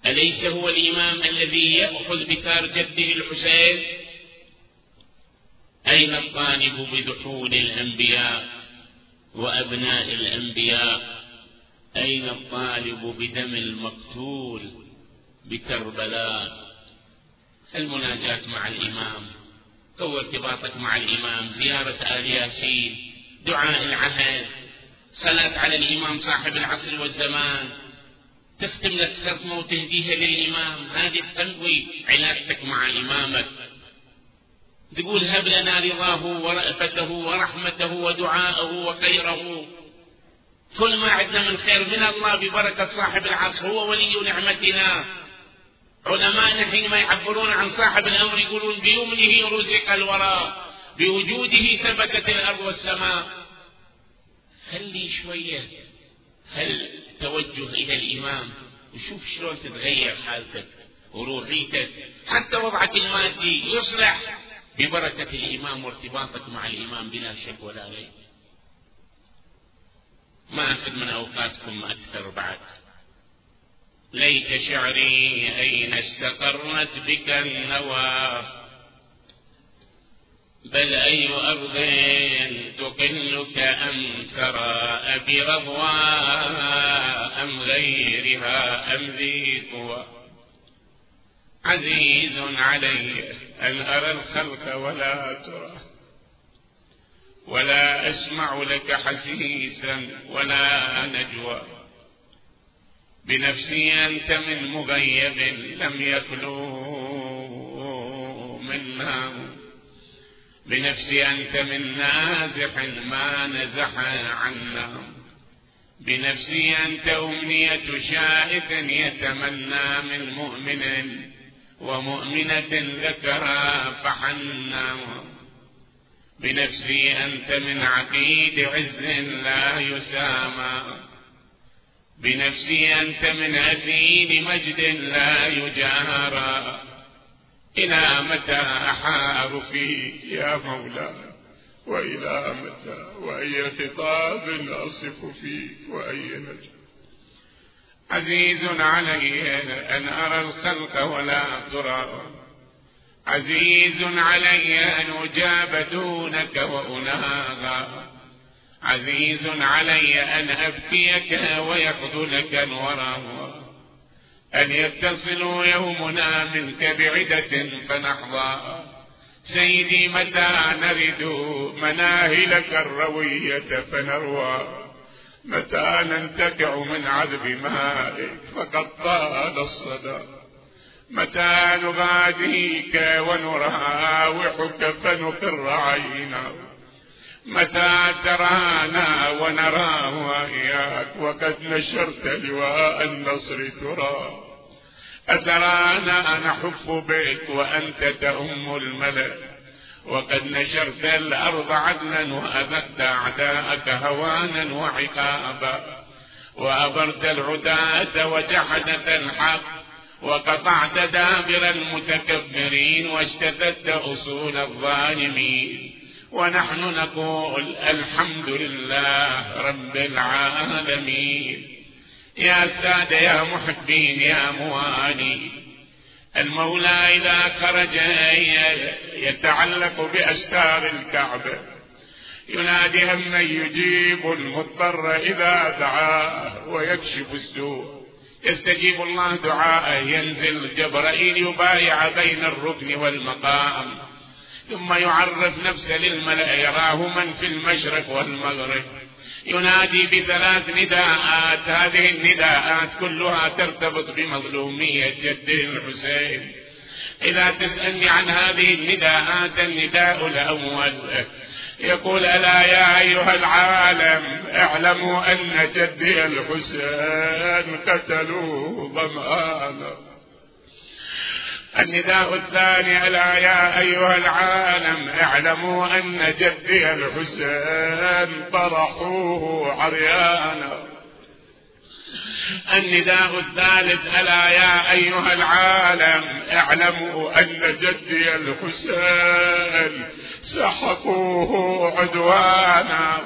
أليس هو الإمام الذي يأخذ بثار جده الحسين؟ أين الطالب بدخول الأنبياء وأبناء الأنبياء؟ أين الطالب بدم المقتول بكربلاء؟ المناجاة مع الإمام قوة ارتباطك مع الإمام زيارة آل ياسين دعاء العهد صلاة على الإمام صاحب العصر والزمان. تختم لك ختمة وتهديها للإمام. هذه تقوي علاقتك مع إمامك. تقول هب لنا رضاه ورأفته ورحمته ودعاءه وخيره. كل ما عندنا من خير من الله ببركة صاحب العصر هو ولي نعمتنا. علماءنا حينما يعبرون عن صاحب الأمر يقولون بيمنه رزق الورى بوجوده ثبتت الأرض والسماء. خلي شوية هل توجه إلى الإمام وشوف شلون تتغير حالتك وروحيتك. حتى وضعك المادي يصلح ببركة الإمام وارتباطك مع الإمام بلا شك ولا ريب. ما أخذ من أوقاتكم أكثر بعد. ليت شعري أين استقرت بك النوى؟ بل أي أرض تقلك أم ترى برضوى أم غيرها أم ذي قوى؟ عزيز علي أن أرى الخلق ولا ترى. ولا أسمع لك حسيسا ولا نجوى. بنفسي أنت من مغيب لم يخلو منا بنفسي أنت من نازح ما نزح عنا. بنفسي أنت أمنية شائف يتمنى من مؤمن ومؤمنة ذكرا فحنا. بنفسي أنت من عقيد عز لا يسامى. بنفسي أنت من أثين مجد لا يجارى إلى متى أحار فيك يا مولاي وإلى متى؟ وأي خطاب أصف فيك؟ وأي نجم؟ عزيز علي أن أرى الخلق ولا ترى. عزيز علي أن أجاب دونك وأناغى. عزيز علي أن أبكيك ويخذلك الورى أن يتصل يومنا منك بعدة فنحظى. سيدي متى نرد مناهلك الروية فنروى. متى ننتفع من عذب مائك فقد طال الصدى. متى نغاديك ونراوحك فنقر عينا. متى ترانا ونرى وإياك وقد نشرت لواء النصر ترى. أترانا نحف بك وأنت تأم الملك. وقد نشرت الأرض عدلا وأبدت أعداءك هوانا وعقابا. وأبرت العداة وجحدت الحق. وقطعت دابر المتكبرين واجتثت أصول الظالمين. ونحن نقول الحمد لله رب العالمين. يا سادة يا محبين يا موالين المولى إذا خرج يتعلق بأستار الكعبة ينادي هم يجيب المضطر إذا دعاه ويكشف السوء. يستجيب الله دعاءه ينزل جبرائيل يبايع بين الركن والمقام. ثم يعرف نفسه للملأ يراه من في المشرق والمغرب. ينادي بثلاث نداءات هذه النداءات كلها ترتبط بمظلومية جده الحسين. إذا تسألني عن هذه النداءات النداء الأول يقول ألا يا أيها العالم اعلموا أن جدي الحسين قتلوه ظمآنا النداء الثاني ألا يا أيها العالم اعلموا أن جدي الحسين طرحوه عريانا. النداء الثالث ألا يا أيها العالم اعلموا أن جدي الحسين سحقوه عدوانا.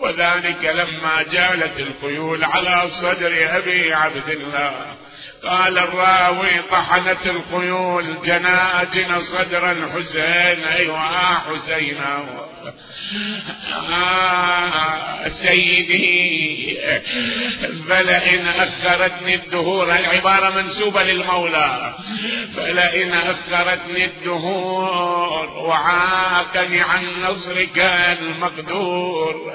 وذلك لما جالت الخيول على صدر أبي عبد الله. قال الراوي طحنت الخيول جناجن صدر الحسين أيوه حسين آه سيدي فلئن أخرتني الدهور العبارة منسوبة للمولى. فلئن أخرتني الدهور وعاقني عن نصرك المقدور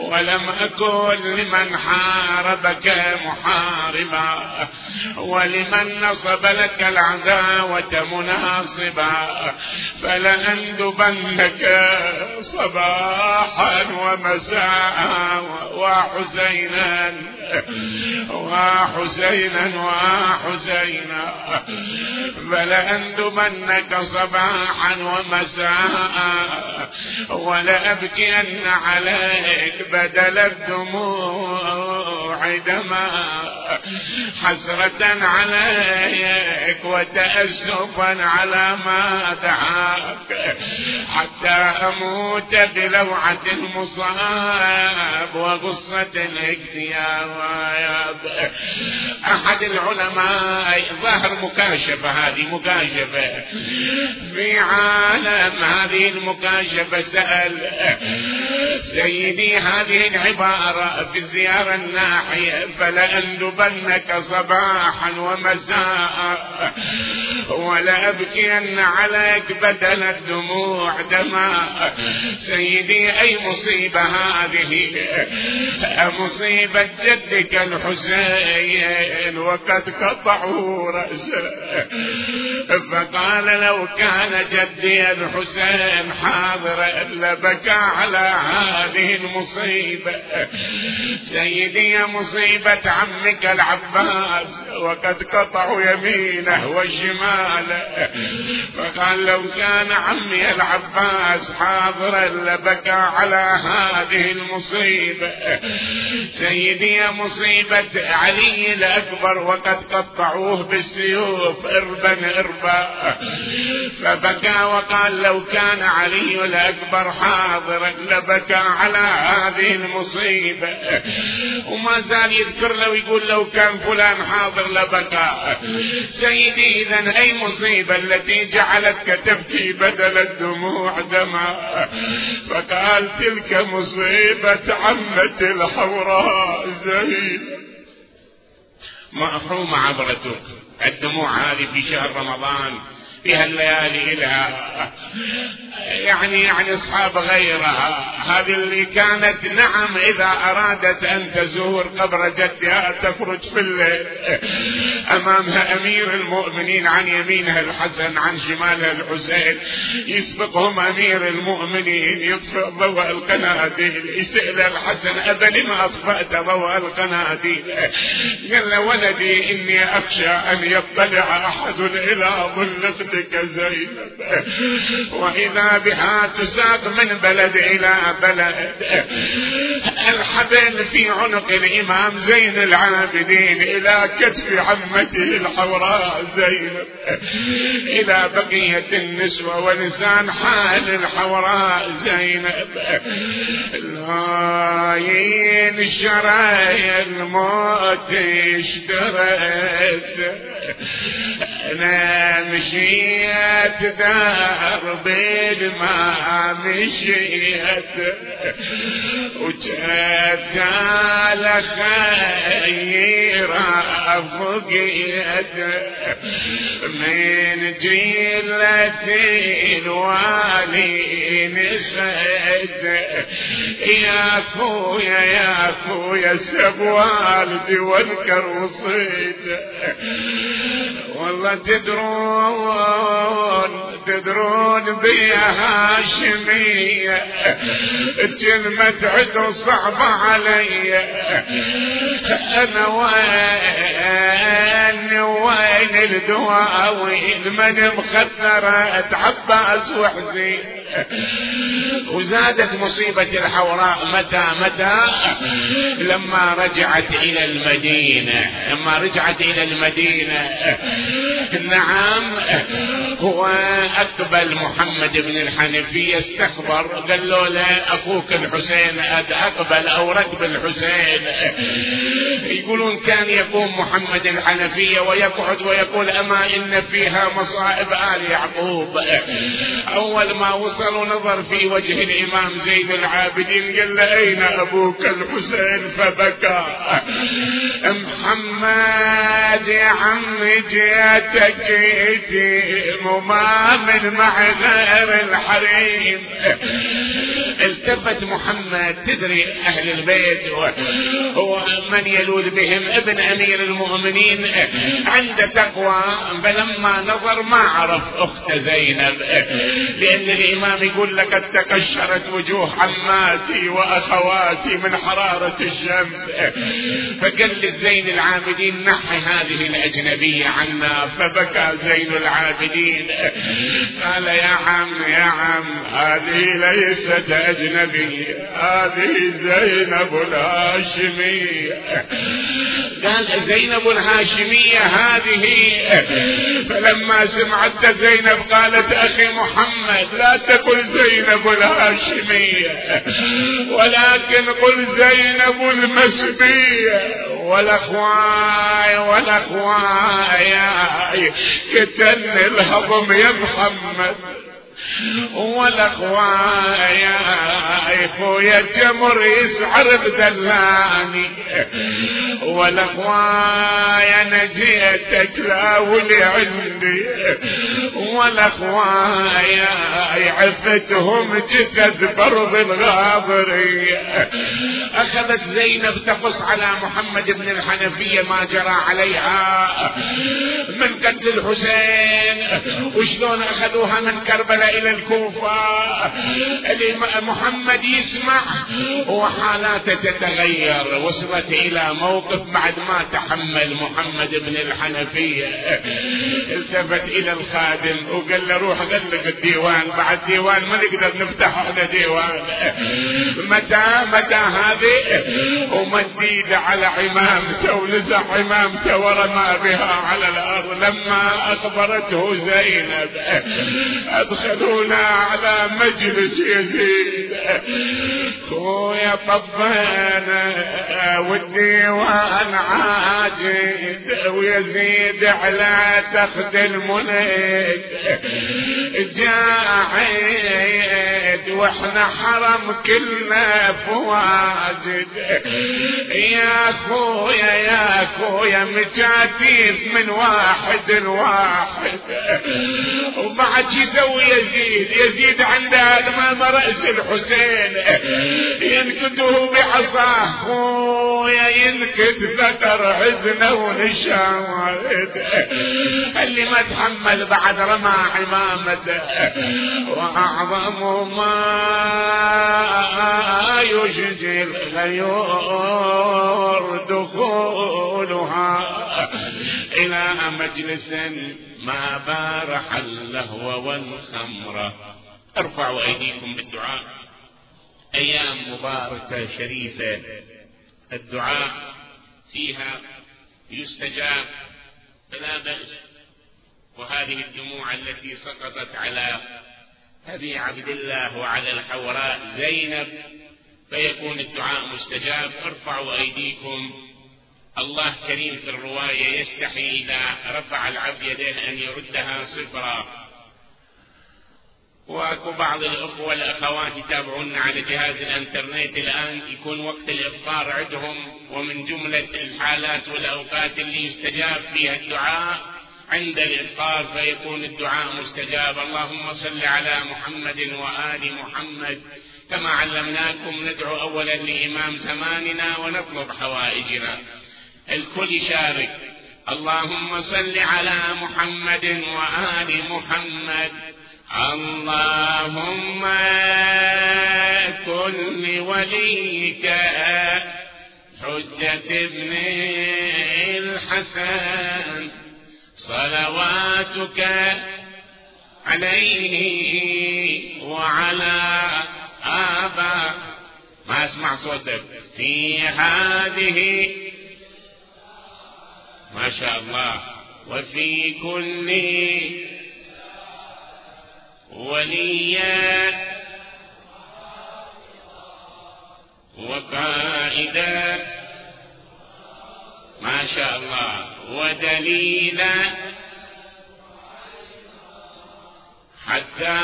ولم أكن لمن حاربك محاربا ولمن نصب لك العداوة مناصبا. فلأندبنك صباحا ومساء وحسينا وحسينا وحسينا. فلأندبنك صباحا ومساء ولأبكين عليك بدل الدموع دماء حسرة عليك وتأسفا على ما دعاك. حتى أموت بلوعة المصاب وغصة الاكتئاب. أحد العلماء ظهر مكاشفة هذه مكاشفة. في عالم هذه المكاشفة سأل سيدي هذه العبارة في الزيارة الناحية فلأندبنك صباحا ومساء. ولأبكين عليك بدل الدموع دماء سيدي أي مصيبة هذه؟ مصيبة جدك الحسين وقد قطعوا رأسه. فقال لو كان جدي الحسين حاضرا لبكى على هذه المصيبة. سيدي مصيبة عمك العباس وقد قطعوا يمينه وشماله. فقال لو كان عمي العباس حاضرا لبكى على هذه المصيبة. سيدي مصيبة علي الأكبر وقد قطعوه بالسيوف إربا إربا. فبكى وقال لو كان علي الأكبر حاضرا لبكى على هذه المصيبة. وما زال يذكر له ويقول لو كان فلان حاضر لبكى. سيدي إذا أي مصيبة التي جعلتك تبكي بدل الدموع دماء فقال تلك مصيبة عمة الحوراء زين مرحوم عبرتك الدموع هذه في شهر رمضان. في هالليالي لها يعني يعني أصحاب غيرها. هذه اللي كانت نعم إذا أرادت أن تزور قبر جدها تخرج في الليل أمامها أمير المؤمنين عن يمينها الحسن عن شمالها الحسين. يسبقهم أمير المؤمنين يطفئ ضوء القناديل. يسأل الحسن أبا لما أطفأت ضوء القناديل؟ قال ولدي إني أخشى أن يطلع أحد إلى ظل أختك زينب وإذا بها تساق من بلد إلى بلد. الحبل في عنق الإمام زين العابدين إلى كتف عمته الحوراء زينب إلى بقية النسوة ولسان حال الحوراء زينب لاين شرايا الموت اشتريت أنا مشيت دربي ما مشيت. وجدت على خير فقيت من جيلة الوالي نسيت. يا أخويا يا أخويا سب والدي وانكر وصيد والله تدرون تدرون بيا هاشمية. كلمة عدو صعبة علي. أنا وين وين الدواوين من مخدرة عباس وحزين وزادت مصيبة الحوراء متى متى؟ لما رجعت إلى المدينة لما رجعت إلى المدينة. نعم هو أقبل محمد بن الحنفية استخبر قال له لا أخوك الحسين أقبل. أو ركب الحسين. يقولون كان يقوم محمد الحنفية ويقعد ويقول أما إن فيها مصائب آل يعقوب. أول ما وصل ونظر في وجه الإمام زين العابدين قال أين أبوك الحسين؟ فبكى. محمد يا عم جيتك وما من مع غير الحريم. التفت محمد تدري أهل البيت هو من يلوذ بهم ابن أمير المؤمنين. عنده تقوى فلما نظر ما عرف أخت زينب. لأن الإمام يقول لقد تكشرت وجوه عماتي وأخواتي من حرارة الشمس. فقال للزين العابدين نحي هذه الأجنبية عنا فبكى زين العابدين. قال يا عم يا عم هذه ليست أجنبية هذه زينب الهاشمية قال زينب الهاشمية هذه. فلما سمعت زينب قالت أخي محمد لا تقل زينب الهاشمية ولكن قل زينب المسبية والأخواي والأخواي كتن الهضم يا محمد. والاخوايا خويا جمر يسعر بدلاني. والاخوايا نجيتك لا ولي عندي. والاخوايا عفتهم جثث برض الغابري أخذت زينب تقص على محمد بن الحنفية ما جرى عليها. من قتل الحسين وشلون أخذوها من كربلاء إلى الكوفة. محمد يسمع. وحالاته تتغير. وصلت إلى موقف بعد ما تحمل محمد بن الحنفية. التفت إلى الخادم وقال له روح غلق الديوان. بعد ديوان ما نقدر نفتح هذا ديوان. متى؟ متى هذه؟ ومديد على عمامته ونزع عمامته ورمى بها على الأرض. لما أخبرته زينب ادخلونا على مجلس يزيد خويا طبينا والديوان عاجد ويزيد على تخت الملك. جاء عيد وإحنا حرم كلنا فواجد يا خويا يا خويا مجاتيف من واحد لواحد. وبعد يسوي يزيد يزيد عند امام رأس الحسين. ينكته بعصاه خويا ينكت ذكر حزنه ونشاهد اللي ما تحمل بعد رمى عمامته واعظم ما يشجي الغيور دخولها. إلى مجلس ما بارح اللهو والخمرة أرفعوا أيديكم بالدعاء. أيام مباركة شريفة. الدعاء فيها يستجاب فلا بأس. وهذه الدموع التي سقطت على أبي عبد الله وعلى الحوراء زينب فيكون الدعاء مستجاب. ارفعوا أيديكم. الله كريم في الرواية يستحي إذا رفع العبد يديه أن يردها صفرا. وأكو بعض الأخوة والأخوات يتابعونا على جهاز الإنترنت الآن يكون وقت الافطار عندهم ومن جملة الحالات والأوقات اللي يستجاب فيها الدعاء عند الافطار فيكون الدعاء مستجاب. اللهم صل على محمد وآل محمد. كما علمناكم ندعو اولا لإمام زماننا ونطلب حوائجنا. الكل يشارك. اللهم صل على محمد وآل محمد. اللهم كن لوليك حجة ابن الحسن صلواتك عليه وعلى آبا. ما اسمع صوتك. في هذه ما شاء الله. وفي كل وليا وقائدا ما شاء الله. ودليلا. حتى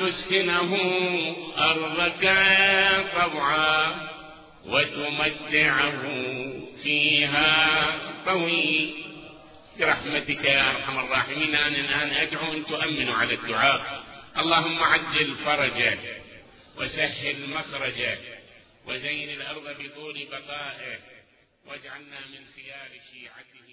تسكنه أرضك طوعا وتمتعه فيها طويل. برحمتك يا أرحم الراحمين. أنا الآن أدعو أن تؤمنوا على الدعاء. اللهم عجل فرجه وسهل مخرجه وزين الأرض بطول بقائه واجعلنا من خيار شيعته.